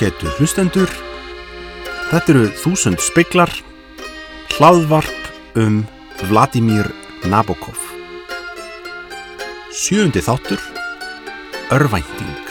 ágætu hlustendur. Þetta eru þúsund speiklar, hlaðvarp um Vladimir Nabokov. Sjöundi þáttur, örvænting.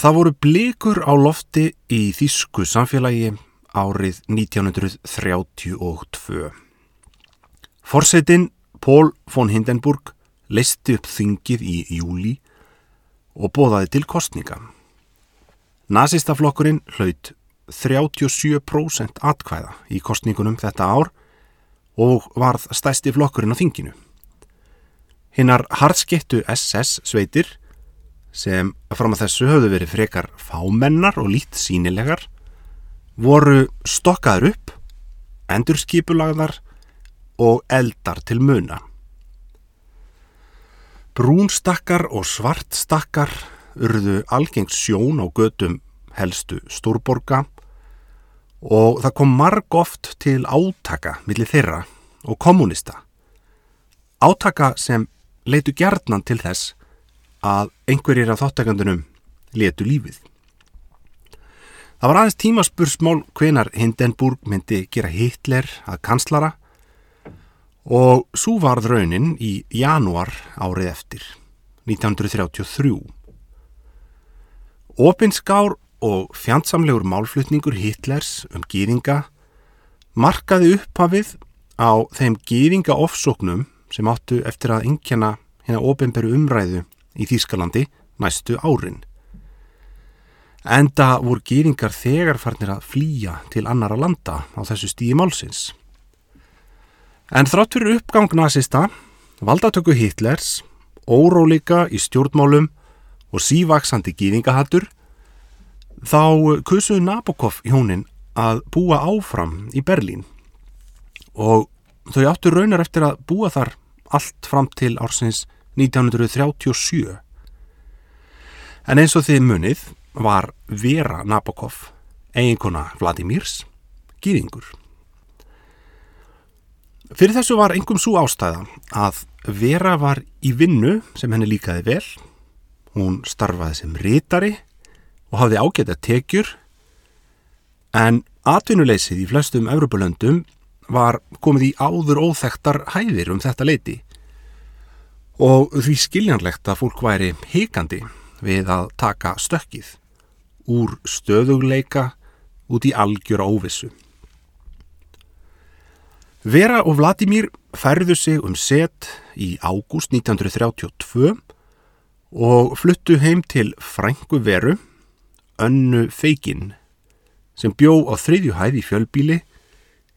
Það voru blikur á lofti í þýsku samfélagi árið 1932. Forsetin Pól von Hindenburg listi upp þingið í júli og bóðaði til kostninga. Nazistaflokkurinn hlaut 37% atkvæða í kostningunum þetta ár og varð stæsti flokkurinn á þinginu. Hinnar harðskettu SS sveitir sem fram að þessu höfðu verið frekar fámennar og lít sínilegar, voru stokkaður upp, endurskipulagðar og eldar til muna. Brúnstakkar og svartstakkar urðu algengt sjón á gödum helstu stórborga og það kom marg oft til átaka millir þeirra og kommunista. Átaka sem leitu gjarnan til þess að einhverjir af þáttakandunum letu lífið. Það var aðeins tímaspursmál hvenar Hindenburg myndi gera Hitler að kanslara og svo varð raunin í janúar árið eftir, 1933. Opinskár og fjandsamlegur málflutningur Hitlers um gýringa markaði upphafið á þeim gýringa ofsóknum sem áttu eftir að inkjana hérna opinberu umræðu í Þýskalandi næstu árin. Enda voru gýringar þegar farnir að flýja til annara landa á þessu stíði málsins. En þrátt fyrir uppgang nazista, valdatöku Hitlers, óróleika í stjórnmálum og sívaksandi gýringahattur, þá kusuðu Nabokov hjónin að búa áfram í Berlín og þau áttu raunar eftir að búa þar allt fram til ársins 1937. En eins og þið munið var Vera Nabokov, eiginkona Vladimirs, gýringur. Fyrir þessu var engum svo ástæða að Vera var í vinnu sem henni líkaði vel. Hún starfaði sem rítari og hafði ágætt að tekjur en atvinnuleysið í flestum Evropalöndum var komið í áður óþektar hæðir um þetta leiti og því skiljanlegt að fólk væri heikandi við að taka stökkið úr stöðugleika út í algjör óvissu. Vera og Vladimir færðu sig um set í ágúst 1932 og fluttu heim til frængu veru, önnu feikinn, sem bjó á þriðju hæð í fjölbíli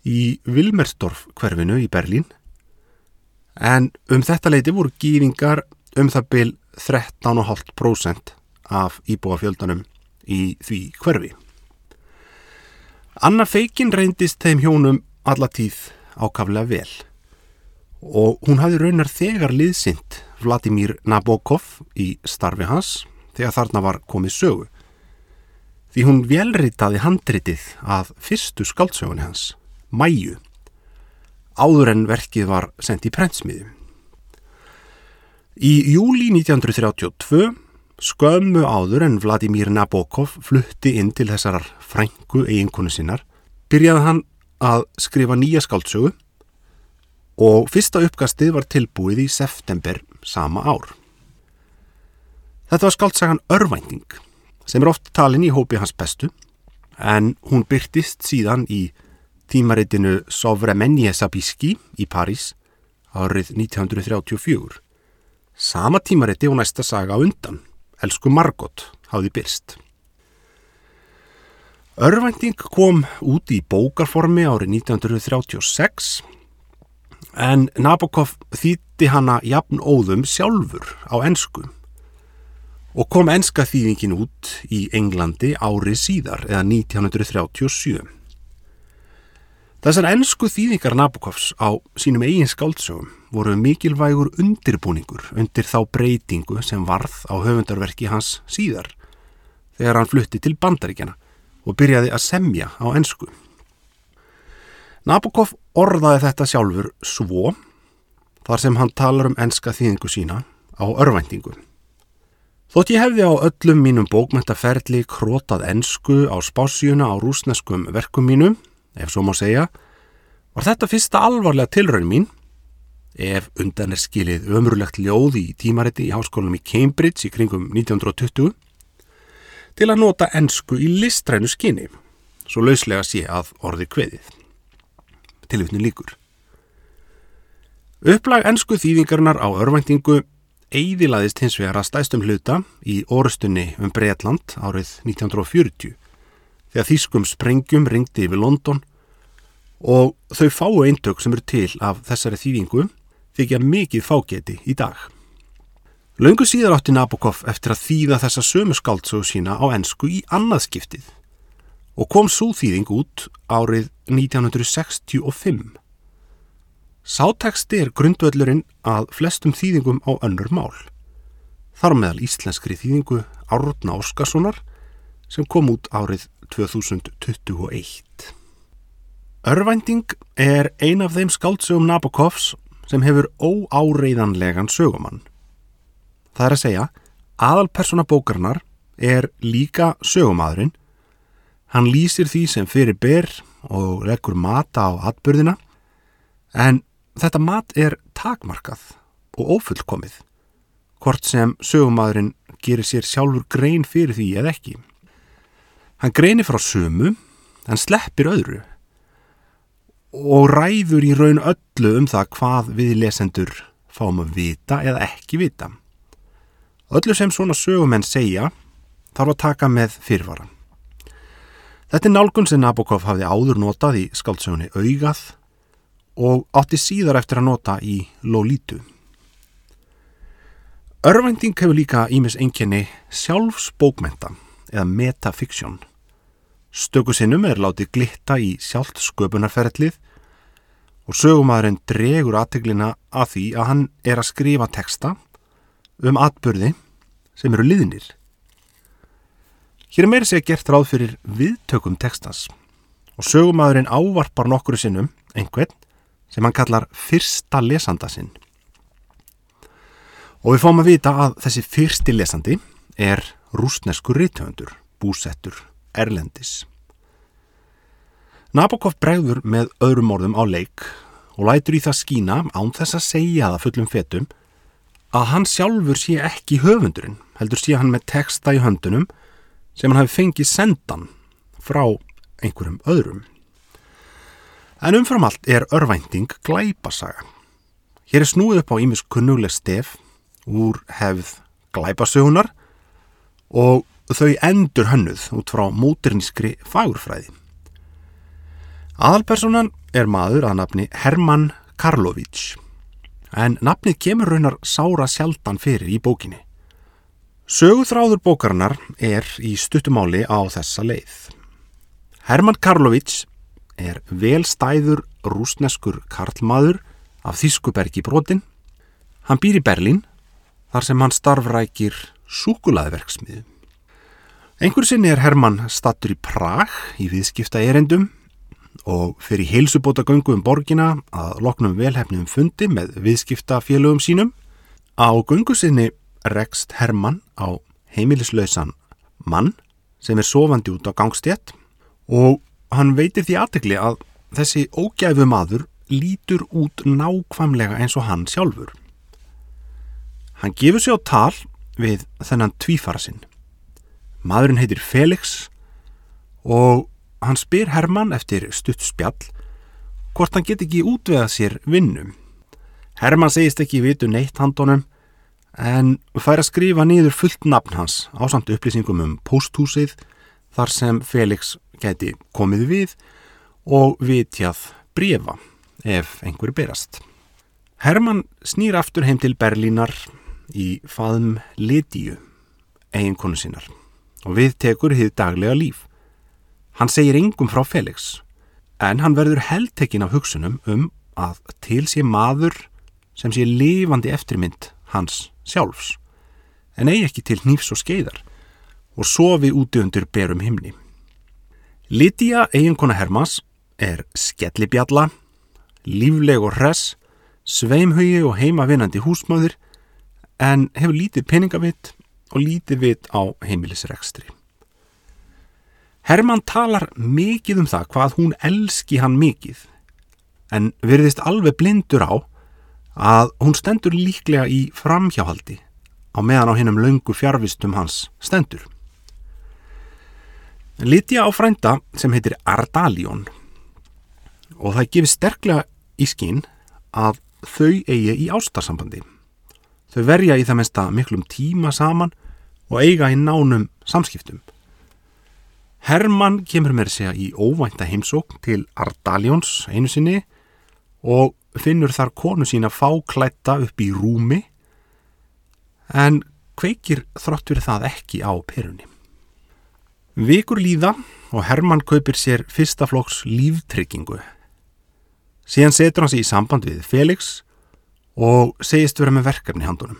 í Vilmersdorf hverfinu í Berlín en um þetta leiti voru gýringar um það byl 13,5% af íbúafjöldanum í því hverfi. Anna Feikin reyndist þeim hjónum allatíð ákaflega vel. Og hún hafði raunar þegar liðsint Vladimir Nabokov í starfi hans þegar þarna var komið sögu. Því hún velritaði handritið að fyrstu skáldsögunni hans, Mæju áður en verkið var sendt í prentsmiðu. Í júli 1932, skömmu áður en Vladimir Nabokov flutti inn til þessarar frængu eiginkonu sinnar, byrjaði hann að skrifa nýja skáldsögu og fyrsta uppgastið var tilbúið í september sama ár. Þetta var skáldsagan Örvænting sem er oft talin í hópi hans bestu en hún byrtist síðan í tímaritinu Sovremenje Sabíski í París árið 1934. Sama tímariti og næsta saga undan, Elsku Margot, hafði byrst. Örvænting kom út í bókarformi árið 1936 en Nabokov þýtti hana jafn óðum sjálfur á ensku og kom enska þýðingin út í Englandi árið síðar eða 1937. Þessar ennsku þýðingar Nabokovs á sínum eigin skáldsögum voru mikilvægur undirbúningur undir þá breytingu sem varð á höfundarverki hans síðar þegar hann flutti til bandaríkjana og byrjaði að semja á ensku. Nabokov orðaði þetta sjálfur svo þar sem hann talar um enska þýðingu sína á örvæntingu. Þótt ég hefði á öllum mínum bókmentaferli krótað ensku á spásjuna á rúsneskum verkum mínum, ef svo má segja, var þetta fyrsta alvarlega tilraun mín, ef undan er skilið ömrulegt ljóð í tímariti í háskólanum í Cambridge í kringum 1920, til að nota ensku í listrænu skinni, svo lauslega sé að orði kveðið. Tilvitnu líkur. Upplag ensku þýðingarnar á örvæntingu eidilaðist hins vegar að stæstum hluta í orustunni um Breitland árið 1940 þegar þýskum sprengjum ringdi yfir London og þau fáu eintök sem eru til af þessari þýðingu þykja mikið fágeti í dag. Laungu síðar átti Nabokov eftir að þýða þessa sömu skáldsögu sína á ensku í annaðskiptið og kom svo þýðing út árið 1965. Sáteksti er grundvöllurinn að flestum þýðingum á önnur mál. Þar meðal íslenskri þýðingu Árna Óskarssonar sem kom út árið 2021. Örvænting er ein af þeim skáldsögum Nabokovs sem hefur óáreiðanlegan sögumann. Það er að segja, aðalpersona bókarnar er líka sögumadurinn. Hann lýsir því sem fyrir ber og leggur mata á atbyrðina en Þetta mat er takmarkað og ófullkomið, hvort sem sögumadurinn gerir sér sjálfur grein fyrir því eða ekki. Hann greinir frá sömu, hann sleppir öðru og ræður í raun öllu um það hvað við lesendur fáum að vita eða ekki vita. Öllu sem svona sögumenn segja þarf að taka með fyrirvara. Þetta er nálgun sem Nabokov hafði áður notað í skáldsögunni Augað og átti síðar eftir að nota í Lolítu. Örvending hefur líka ímis enginni sjálfsbókmenta eða metafiksjón. Stökusinnum er látið glitta í sjálft sköpunarferðlið og sögumæðurinn dregur aðteglina að því að hann er að skrifa texta um atbyrði sem eru liðnir. Hér er meira segja gert ráð fyrir viðtökum textas og sögumæðurinn ávarpar nokkru sinnum, einhvern, sem hann kallar fyrsta lesanda sinn. Og við fáum að vita að þessi fyrsti lesandi er rúsneskur rítöfundur, búsettur, erlendis. Nabokov bregður með öðrum orðum á leik og lætur í það skína án þess að segja það fullum fetum að hann sjálfur sé ekki höfundurinn, heldur sé hann með texta í höndunum sem hann hafi fengið sendan frá einhverjum öðrum. En umfram allt er örvænting glæpasaga. Hér er snúið upp á ímis kunnuleg stef úr hefð glæpasögunar og þau endur hönnuð út frá móternískri fagurfræði. Aðalpersonan er maður að nafni Herman Karlovic en nafnið kemur raunar sára sjaldan fyrir í bókinni. Söguþráður bókarinnar er í stuttumáli á þessa leið. Herman Karlovic er velstæður rúsneskur karlmaður af Þískubergi brotin. Hann býr í Berlín þar sem hann starfrækir súkulaðverksmiðu. Einhver sinni er Hermann stattur í Prag í viðskipta erendum og fyrir heilsubóta göngu um borgina að loknum velhefnum fundi með viðskipta félögum sínum. Á göngu sinni rekst Hermann á heimilislausan mann sem er sofandi út á gangstétt og hann veitir því aðtegli að þessi ógæfu maður lítur út nákvæmlega eins og hann sjálfur. Hann gefur sig á tal við þennan tvífara sinn. Maðurinn heitir Felix og hann spyr Herman eftir stutt spjall hvort hann get ekki útvegað sér vinnum. Herman segist ekki vitu neitt handónum en fær að skrifa nýður fullt nafn hans á samt upplýsingum um posthúsið þar sem Felix geti komið við og vitjað brefa ef einhverju berast. Herman snýr aftur heim til Berlínar í faðum Lidíu, eiginkonu sínar, og við tekur hið daglega líf. Hann segir engum frá Felix, en hann verður heldtekinn af hugsunum um að til sé maður sem sé lifandi eftirmynd hans sjálfs en eigi ekki til nýfs og skeiðar og sofi úti undir berum himni. Lydia, eiginkona Hermas, er skellibjalla, lífleg og hress, sveimhugi og heimavinnandi húsmaður en hefur lítið peningavitt og lítið vitt á heimilisrekstri. Herman talar mikið um það hvað hún elski hann mikið en verðist alveg blindur á að hún stendur líklega í framhjáhaldi á meðan á hennum laungu fjárvistum hans stendur. Litja á frænda sem heitir Ardalion og það gefur sterklega í skinn að þau eigi í ástarsambandi. Þau verja í það mesta miklum tíma saman og eiga í nánum samskiptum. Hermann kemur með segja í óvænta heimsókn til Ardalions einu sinni og finnur þar konu sína fáklætta upp í rúmi en kveikir þrótt fyrir það ekki á perunni. Vikur líða og Hermann kaupir sér fyrsta flokks líftryggingu. Síðan setur hann sig í samband við Felix og segist vera með verkefni handunum.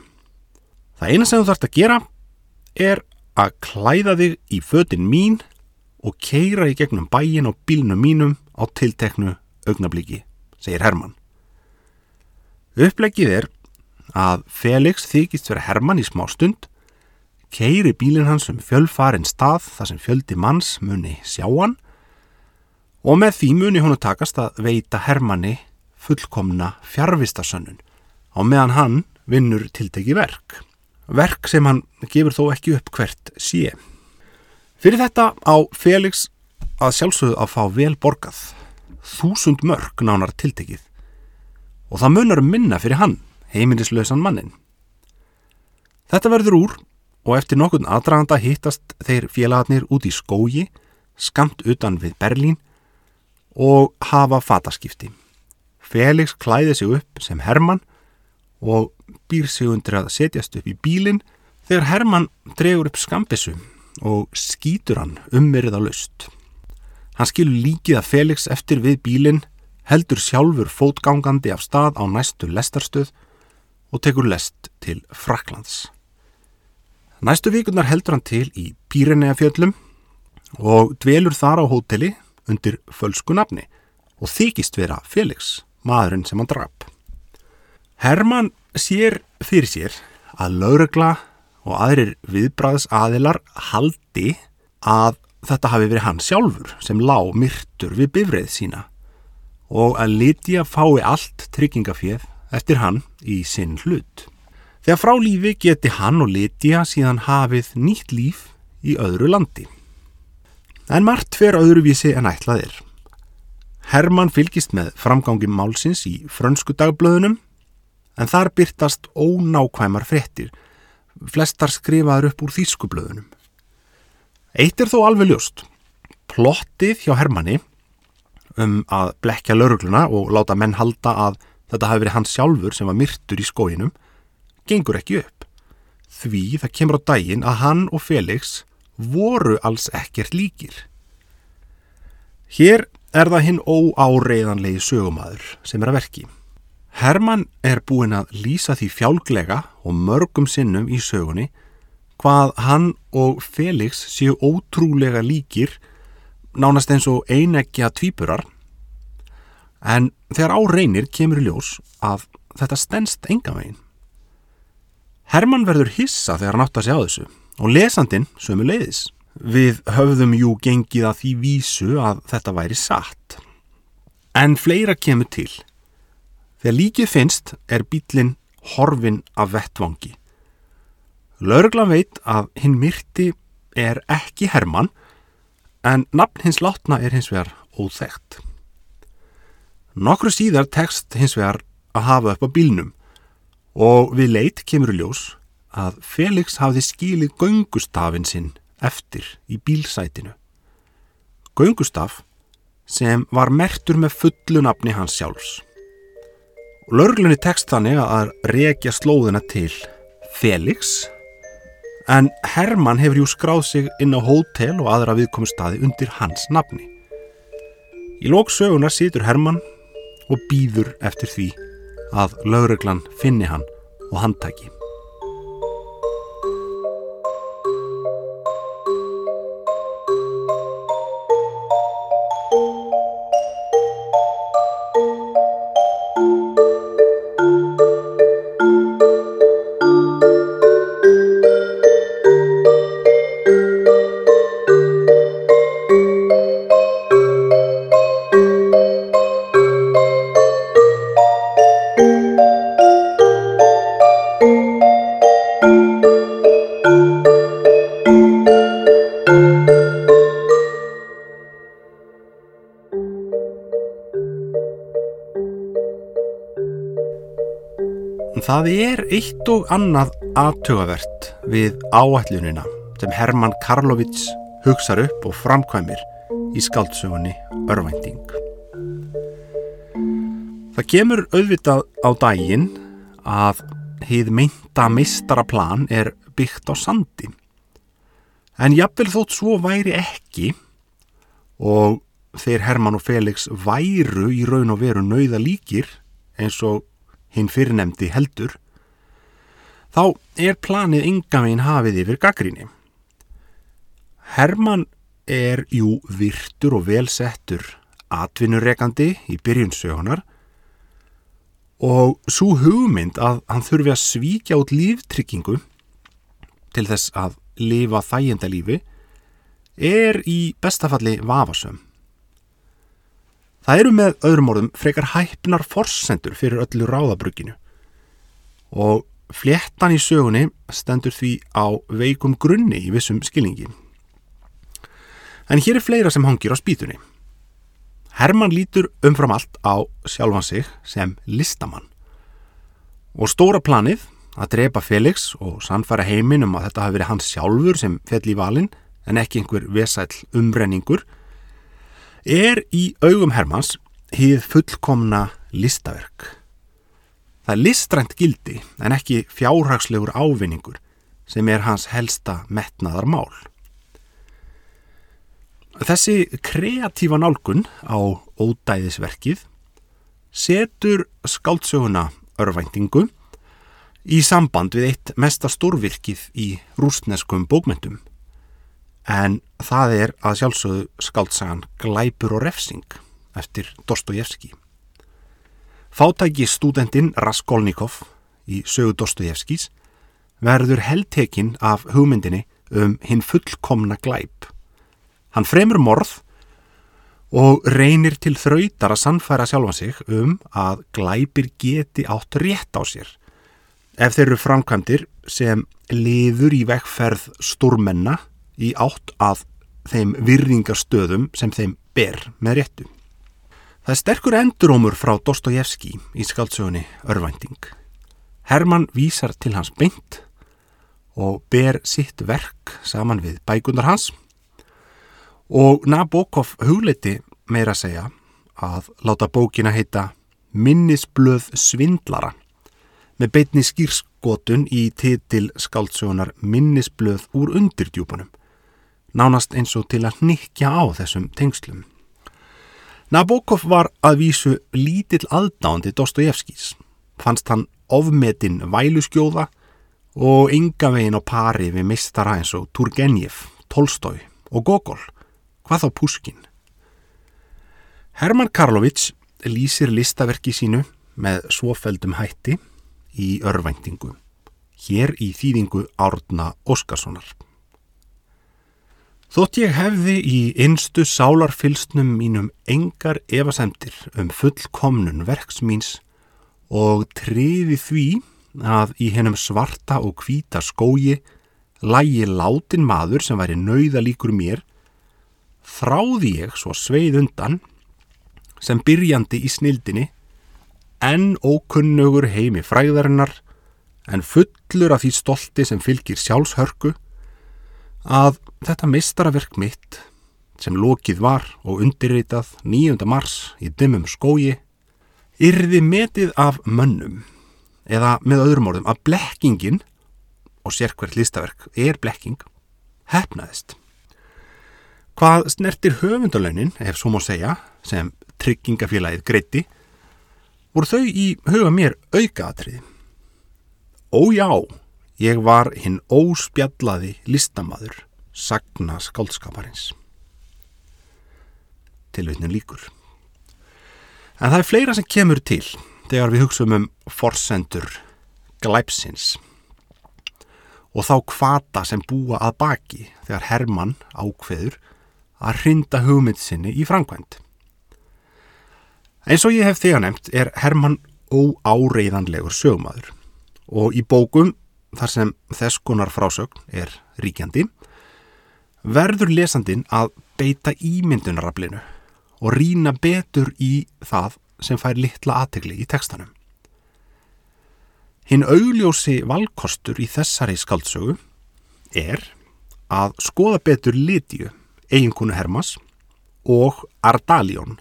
Það eina sem þú þarfst að gera er að klæða þig í fötin mín og keira í gegnum bæin og bílnum mínum á tilteknu augnabliki, segir Herman. Upplegið er að Felix þykist vera Herman í smá stund, keiri bílinn hans um fjölfarin stað þar sem fjöldi manns muni sjá hann og með því muni honu takast að veita Hermanni fullkomna fjárvistasönnun á meðan hann vinnur tilteki verk. Verk sem hann gefur þó ekki upp hvert sé. Fyrir þetta á Felix að sjálfsögðu að fá vel borgað, þúsund mörg nánar tiltekið og það munar um minna fyrir hann, heimilislausan mannin. Þetta verður úr og eftir nokkurn aðdraganda hittast þeir félagarnir út í skógi, skamt utan við Berlín og hafa fataskipti. Felix klæði sig upp sem Hermann og býr sig undir að setjast upp í bílinn þegar Hermann dregur upp skambissum og skýtur hann umverið á laust. Hann skilur líkið að Felix eftir við bílinn, heldur sjálfur fótgangandi af stað á næstu lestarstöð og tekur lest til Fraklands. Næstu vikunar heldur hann til í Pírenea-fjöllum og dvelur þar á hóteli undir fölsku nafni og þykist vera Felix, maðurinn sem hann draf. Herman sér fyrir sér að laurugla og aðrir viðbræðs aðilar haldi að þetta hafi verið hann sjálfur sem lág myrtur við bifreið sína og að Lydia fái allt tryggingaféð eftir hann í sinn hlut. Þegar frá lífi geti hann og Lydia síðan hafið nýtt líf í öðru landi. En margt fer öðruvísi en ætlaðir. Herman fylgist með framgangi málsins í frönsku dagblöðunum en þar byrtast ónákvæmar frettir flestar skrifaður upp úr þýskublöðunum. Eitt er þó alveg ljóst. Plottið hjá Hermanni um að blekja laurugluna og láta menn halda að þetta hafi verið hans sjálfur sem var myrtur í skóinum, gengur ekki upp. Því það kemur á daginn að hann og Felix voru alls ekkert líkir. Hér er það hinn óáreiðanlegi sögumæður sem er að verki. Herman er búinn að lýsa því fjálglega og mörgum sinnum í sögunni hvað hann og Felix séu ótrúlega líkir nánast eins og einegja tvíburar en þegar á reynir kemur ljós að þetta stennst enga veginn. Herman verður hissa þegar hann átt að sjá þessu og lesandin sömu leiðis. Við höfðum jú gengið að því vísu að þetta væri satt. En fleira kemur til. Þegar líkið finnst er bílinn horfin af vettvangi. Lörglan veit að hinn myrti er ekki Herman en nafn hins látna er hins vegar óþægt. Nokkru síðar tekst hins vegar að hafa upp á bílnum og við leit kemur ljós að Felix hafði skilið göngustafin sinn eftir í bílsætinu. Göngustaf sem var mertur með fullu nafni hans sjálfs. Lörglunni tekst þannig að reykja slóðina til Felix en Herman hefur jú skráð sig inn á hótel og aðra viðkomustadi undir hans nafni. Í lóksögunar situr Herman og býður eftir því að lauruglan finni hann og handtæki. Það er eitt og annað aðtugavert við áætlunina sem Herman Karlovits hugsar upp og framkvæmir í skáldsögunni Örvænting. Það kemur auðvitað á daginn að hið meinta mistaraplan er byggt á sandi. En jafnvel þótt svo væri ekki og þeir Herman og Felix væru í raun og veru nauða líkir eins og hinn fyrirnemdi heldur, þá er planið yngamegin hafið yfir gaggríni. Herman er jú virtur og velsettur atvinnurekandi í byrjunsögunar og svo hugmynd að hann þurfi að svíkja út líftryggingu til þess að lifa þægjenda lífi er í bestafalli vafasöm. Það eru með öðrum orðum frekar hæpnar forsendur fyrir öllu ráðabrugginu og fléttan í sögunni stendur því á veikum grunni í vissum skilningi. En hér er fleira sem hangir á spýtunni. Herman lítur umfram allt á sjálfan sig sem listamann og stóra planið að drepa Felix og sannfæra heiminn um að þetta hafi verið hans sjálfur sem fell í valin en ekki einhver vesæl umrenningur er í augum Hermans hýð fullkomna listaverk. Það er listrænt gildi en ekki fjárhagslegur ávinningur sem er hans helsta metnaðar mál. Þessi kreatífa nálgun á ódæðisverkið setur skáldsöguna örvæntingu í samband við eitt mesta stórvirkið í rústneskum bókmyndum en það er að sjálfsögðu skaldsagan Glæpur og refsing eftir Dostojevski. Fátæki stúdendin Raskolnikov í sögu Dostojevskis verður heldtekinn af hugmyndinni um hinn fullkomna glæp. Hann fremur morð og reynir til þrautar að sannfæra sjálfa sig um að glæpir geti átt rétt á sér ef þeir eru framkvæmdir sem liður í vekkferð stórmenna í átt að þeim virðingarstöðum sem þeim ber með réttu. Það er sterkur endurómur frá Dostojevski í skaldsögunni Örvænting. Herman vísar til hans beint og ber sitt verk saman við bækundar hans og Nabokov hugleiti meira að segja að láta bókina heita Minnisblöð svindlara með beitni skýrskotun í titil skaldsögunar Minnisblöð úr undirdjúpunum nánast eins og til að nikja á þessum tengslum. Nabokov var að vísu lítill aðdándi Dostojevskis. Fannst hann ofmetinn væluskjóða og ynga veginn á pari við mistara eins og Turgenev, Tolstói og Gogol, hvað þá Puskin. Herman Karlovits lýsir listaverki sínu með svofeldum hætti í örvæntingu, hér í þýðingu Árna Óskarssonar. Þótt ég hefði í einstu sálarfylsnum mínum engar evasemtir um fullkomnun verks míns og triði því að í hennum svarta og hvita skógi lægi látin maður sem væri nauðalíkur mér, þráði ég svo sveið undan sem byrjandi í snildinni en ókunnugur heimi fræðarinnar en fullur af því stolti sem fylgir sjálfshörku að þetta mistaraverk mitt sem lokið var og undirritað 9. mars í dimmum skógi yrði metið af mönnum eða með öðrum orðum að blekkingin og sérkvært listaverk er blekking hefnaðist. Hvað snertir höfundalaunin, ef svo má segja, sem tryggingafélagið greiti, voru þau í huga mér aukaðatriði. Ójá, ég var hinn óspjallaði listamaður, sagna skálskaparins. Tilvitnin líkur. En það er fleira sem kemur til þegar við hugsaum um forsendur glæpsins og þá kvata sem búa að baki þegar Hermann ákveður að hrinda hugmynd sinni í framkvæmt. Eins og ég hef þegar nefnt er Hermann óáreiðanlegur sögumadur og í bókum þar sem þess konar frásögn er ríkjandi verður lesandin að beita ímyndunaraflinu og rína betur í það sem fær litla aðtegli í tekstanum. Hinn augljósi valkostur í þessari skaldsögu er að skoða betur Lítiu, eiginkonu Hermas og Ardalion,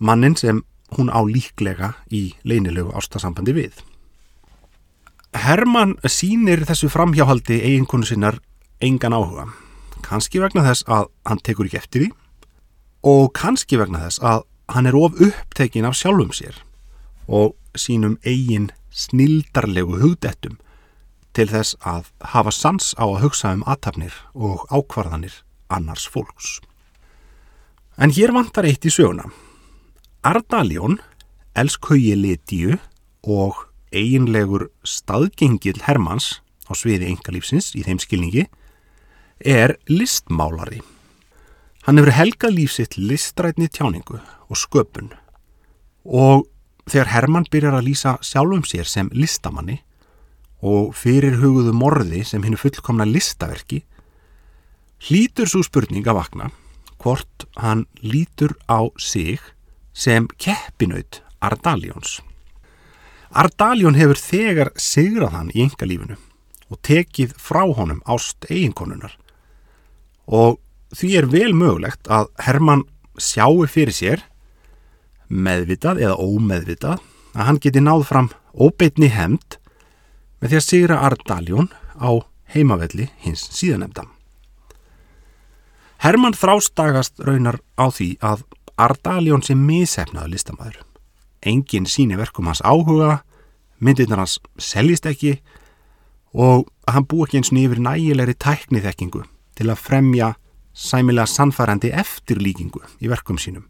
mannin sem hún á líklega í leinilegu ástasambandi við. Herman sínir þessu framhjáhaldi eiginkonu sinnar engan áhuga, kannski vegna þess að hann tekur ekki eftir því og kannski vegna þess að hann er of upptekin af sjálfum sér og sínum eigin snildarlegu hugdettum til þess að hafa sans á að hugsa um aðtapnir og ákvarðanir annars fólks. En hér vantar eitt í söguna. Ardaljón, elskhauji Litíu og eiginlegur staðgengil Hermanns á sviði engalífsins í þeim skilningi er listmálari. Hann hefur helgað lífsitt listrætni tjáningu og sköpun og þegar Hermann byrjar að lýsa sjálfum sér sem listamanni og fyrir hugуðu morði sem hennu fullkomna listaverki hlýtur svo spurning að vakna hvort hann lítur á sig sem keppinaut Ardaljóns. Ardaljón hefur þegar sigrað hann í engalífinu og tekið frá honum ást eiginkonunar og því er vel mögulegt að Hermann sjáu fyrir sér meðvitað eða ómeðvitað að hann geti náð fram óbeitni hemd með því að sigra Ardaljón á heimavelli hins síðanemda. Hermann þrástagast raunar á því að Ardaljón sem missefnaði listamæður. Engin síni verkum hans áhuga, myndirnar hans seljist ekki og hann bú ekki eins og yfir nægilegri tækniþekkingu til að fremja sæmilega sannfærandi eftirlíkingu í verkum sínum.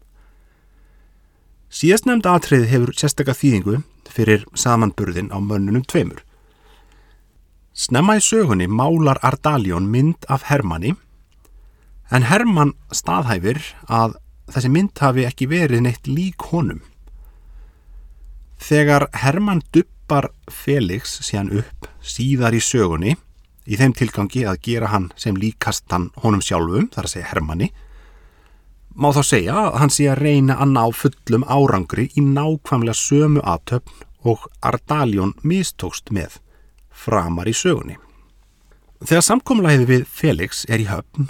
Síðast nefnda atrið hefur sérstakka þýðingu fyrir samanburðin á mönnunum tveimur. Snemma í sögunni málar Ardaljón mynd af Hermanni en Hermann staðhæfir að þessi mynd hafi ekki verið neitt lík honum. Þegar Hermann duppar Felix síðan upp síðar í sögunni í þeim tilgangi að gera hann sem líkast hann honum sjálfum, þar að segja Hermanni, má þá segja að hann sé að reyna að ná fullum árangri í nákvæmlega sömu aðtöfn og Ardaljón mistókst með framar í sögunni. Þegar samkomlaðið við Felix er í höfn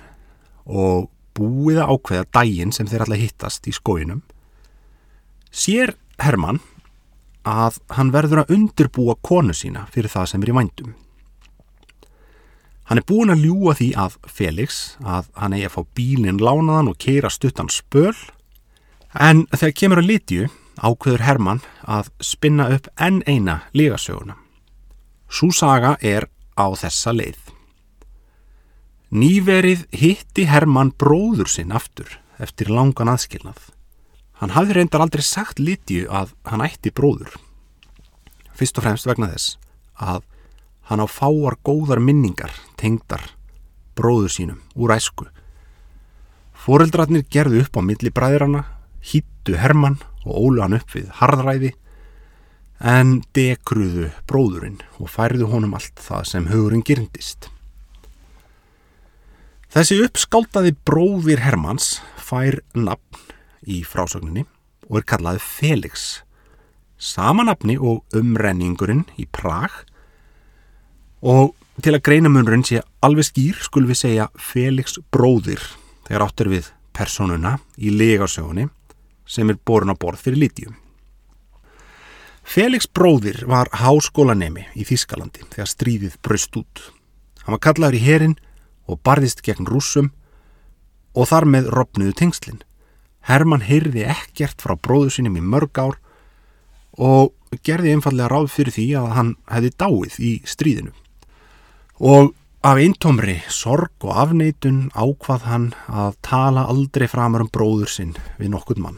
og búið að ákveða dægin sem þeir alltaf hittast í skóinum, sér Hermann að hann verður að undirbúa konu sína fyrir það sem er í vændum. Hann er búin að ljúa því að Felix að hann eigi að fá bílinn lánaðan og keira stuttan spöl en þegar kemur að litju ákveður Hermann að spinna upp enn eina lígasöguna. Sú saga er á þessa leið. Nýverið hitti Hermann bróður sinn aftur eftir langan aðskilnað. Hann hafði reyndar aldrei sagt litju að hann ætti bróður. Fyrst og fremst vegna þess að Hann á fáar góðar minningar, tengdar, bróður sínum, úr æsku. Fóreldrarnir gerðu upp á milli bræðrana, hýttu Hermann og ólu hann upp við harðræði, en dekruðu bróðurinn og færðu honum allt það sem hugurinn gyrndist. Þessi uppskáldaði bróðir Hermanns fær nafn í frásögninni og er kallaði Felix. Sama nafni og umrenningurinn í Prag og til að greina munurinn sé alveg skýr skulum við segja Felix bróðir þegar áttur við personuna í legarsögunni sem er borun á borð fyrir Lítium. Felix bróðir var háskólanemi í Þískalandi þegar stríðið bröst út. Hann var kallaður í herin og barðist gegn rúsum og þar með ropnuðu tengslinn. Hermann heyrði ekkert frá bróðu sínum í mörg ár og gerði einfallega ráð fyrir því að hann hefði dáið í stríðinu. Og af eintómri sorg og afneitun ákvað hann að tala aldrei framar um bróður sinn við nokkur mann.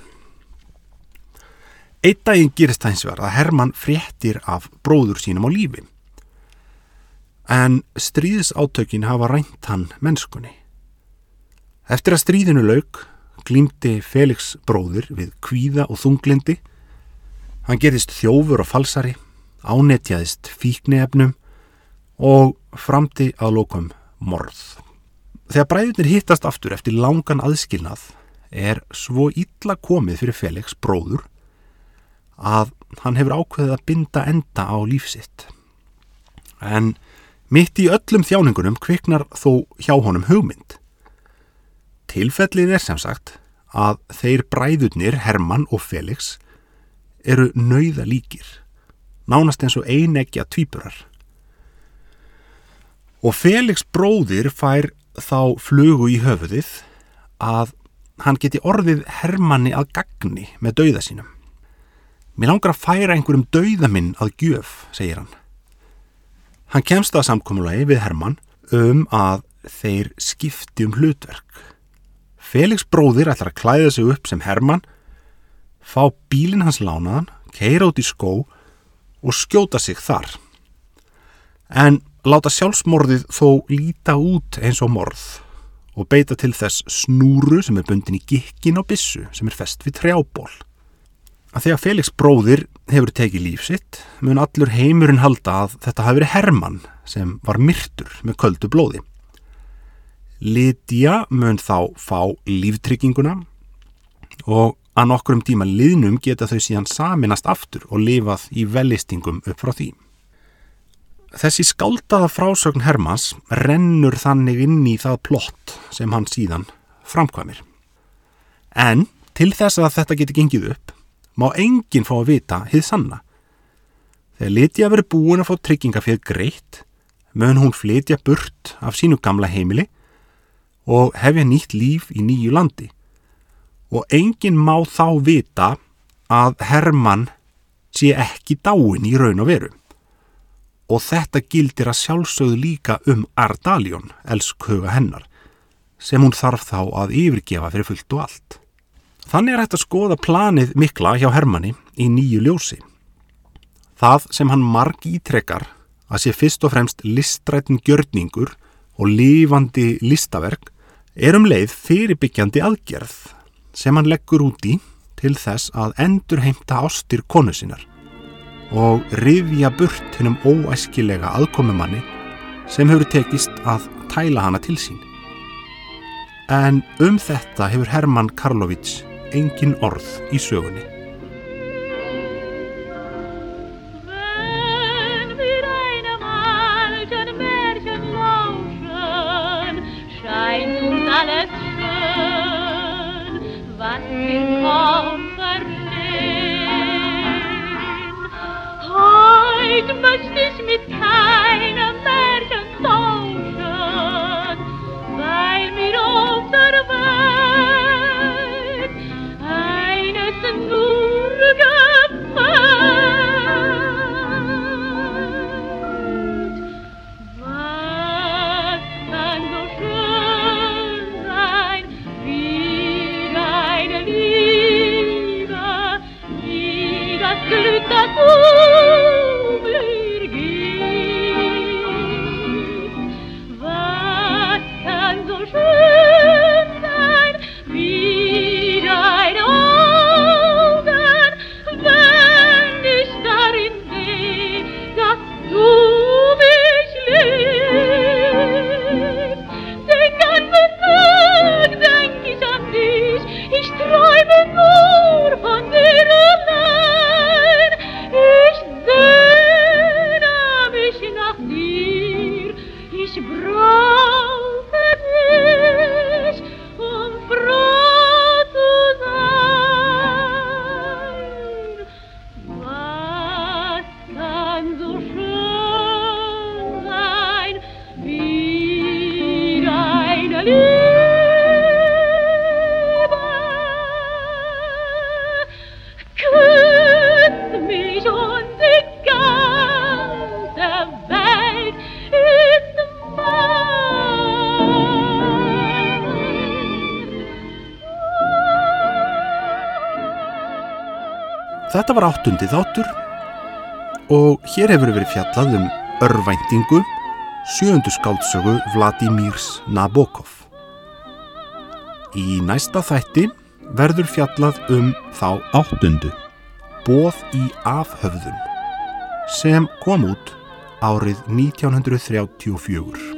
Eitt daginn gerist það eins og að Hermann fréttir af bróður sínum á lífi. En stríðsátökin hafa rænt hann mennskunni. Eftir að stríðinu lauk glýmdi Felix bróður við kvíða og þunglindi Hann gerðist þjófur og falsari, ánetjaðist fíknefnum og framti að lókum morð. Þegar bræðunir hittast aftur eftir langan aðskilnað er svo illa komið fyrir Felix bróður að hann hefur ákveðið að binda enda á lífsitt. En mitt í öllum þjáningunum kviknar þó hjá honum hugmynd. Tilfellið er sem sagt að þeir bræðunir Hermann og Felix eru nauða líkir, nánast eins og einegja tvíburar. Og Felix bróðir fær þá flugu í höfuðið að hann geti orðið Hermanni að gagni með dauða sínum. Mér langar að færa einhverjum dauða minn að gjöf, segir hann. Hann kemst að samkómulagi við Hermann um að þeir skipti um hlutverk. Felix bróðir ætlar að klæða sig upp sem Hermann fá bílinn hans lánaðan, keira út í skó og skjóta sig þar. En láta sjálfsmorðið þó líta út eins og morð og beita til þess snúru sem er bundin í gikkin og bissu sem er fest við trjából. Að þegar Felix bróðir hefur tekið lífsitt mun allur heimurinn halda að þetta hafi verið Hermann sem var myrtur með köldu blóði. Lydia mun þá fá líftrygginguna og að nokkrum tíma liðnum geta þau síðan saminast aftur og lifað í velistingum upp frá því. Þessi skáldaða frásögn Hermans rennur þannig inn í það plott sem hann síðan framkvæmir. En til þess að þetta geti gengið upp, má enginn fá að vita hið sanna. Þegar Lydia verið búin að fá tryggingafjöð greitt, mögum hún flytja burt af sínu gamla heimili og hefja nýtt líf í nýju landi og enginn má þá vita að Hermann sé ekki dáin í raun og veru. Og þetta gildir að sjálfsögðu líka um Ardalion, elskhuga hennar, sem hún þarf þá að yfirgefa fyrir fullt og allt. Þannig er hægt að skoða planið mikla hjá Hermanni í nýju ljósi. Það sem hann marg ítrekkar að sé fyrst og fremst listrætn gjörningur og lifandi listaverk er um leið fyrirbyggjandi aðgerð sem hann leggur út í til þess að endur heimta ástir konu sinnar og rifja burt hennum óæskilega aðkomumanni sem hefur tekist að tæla hana til sín. En um þetta hefur Herman Karlovic engin orð í sögunni. Heute möchte ich mit keinem mehr Þetta var áttundi þáttur og hér hefur verið fjallað um örvæntingu sjöndu skáldsögu Vladimirs Nabokov. Í næsta þætti verður fjallað um þá áttundu, Bóð í afhöfðum, sem kom út árið 1934.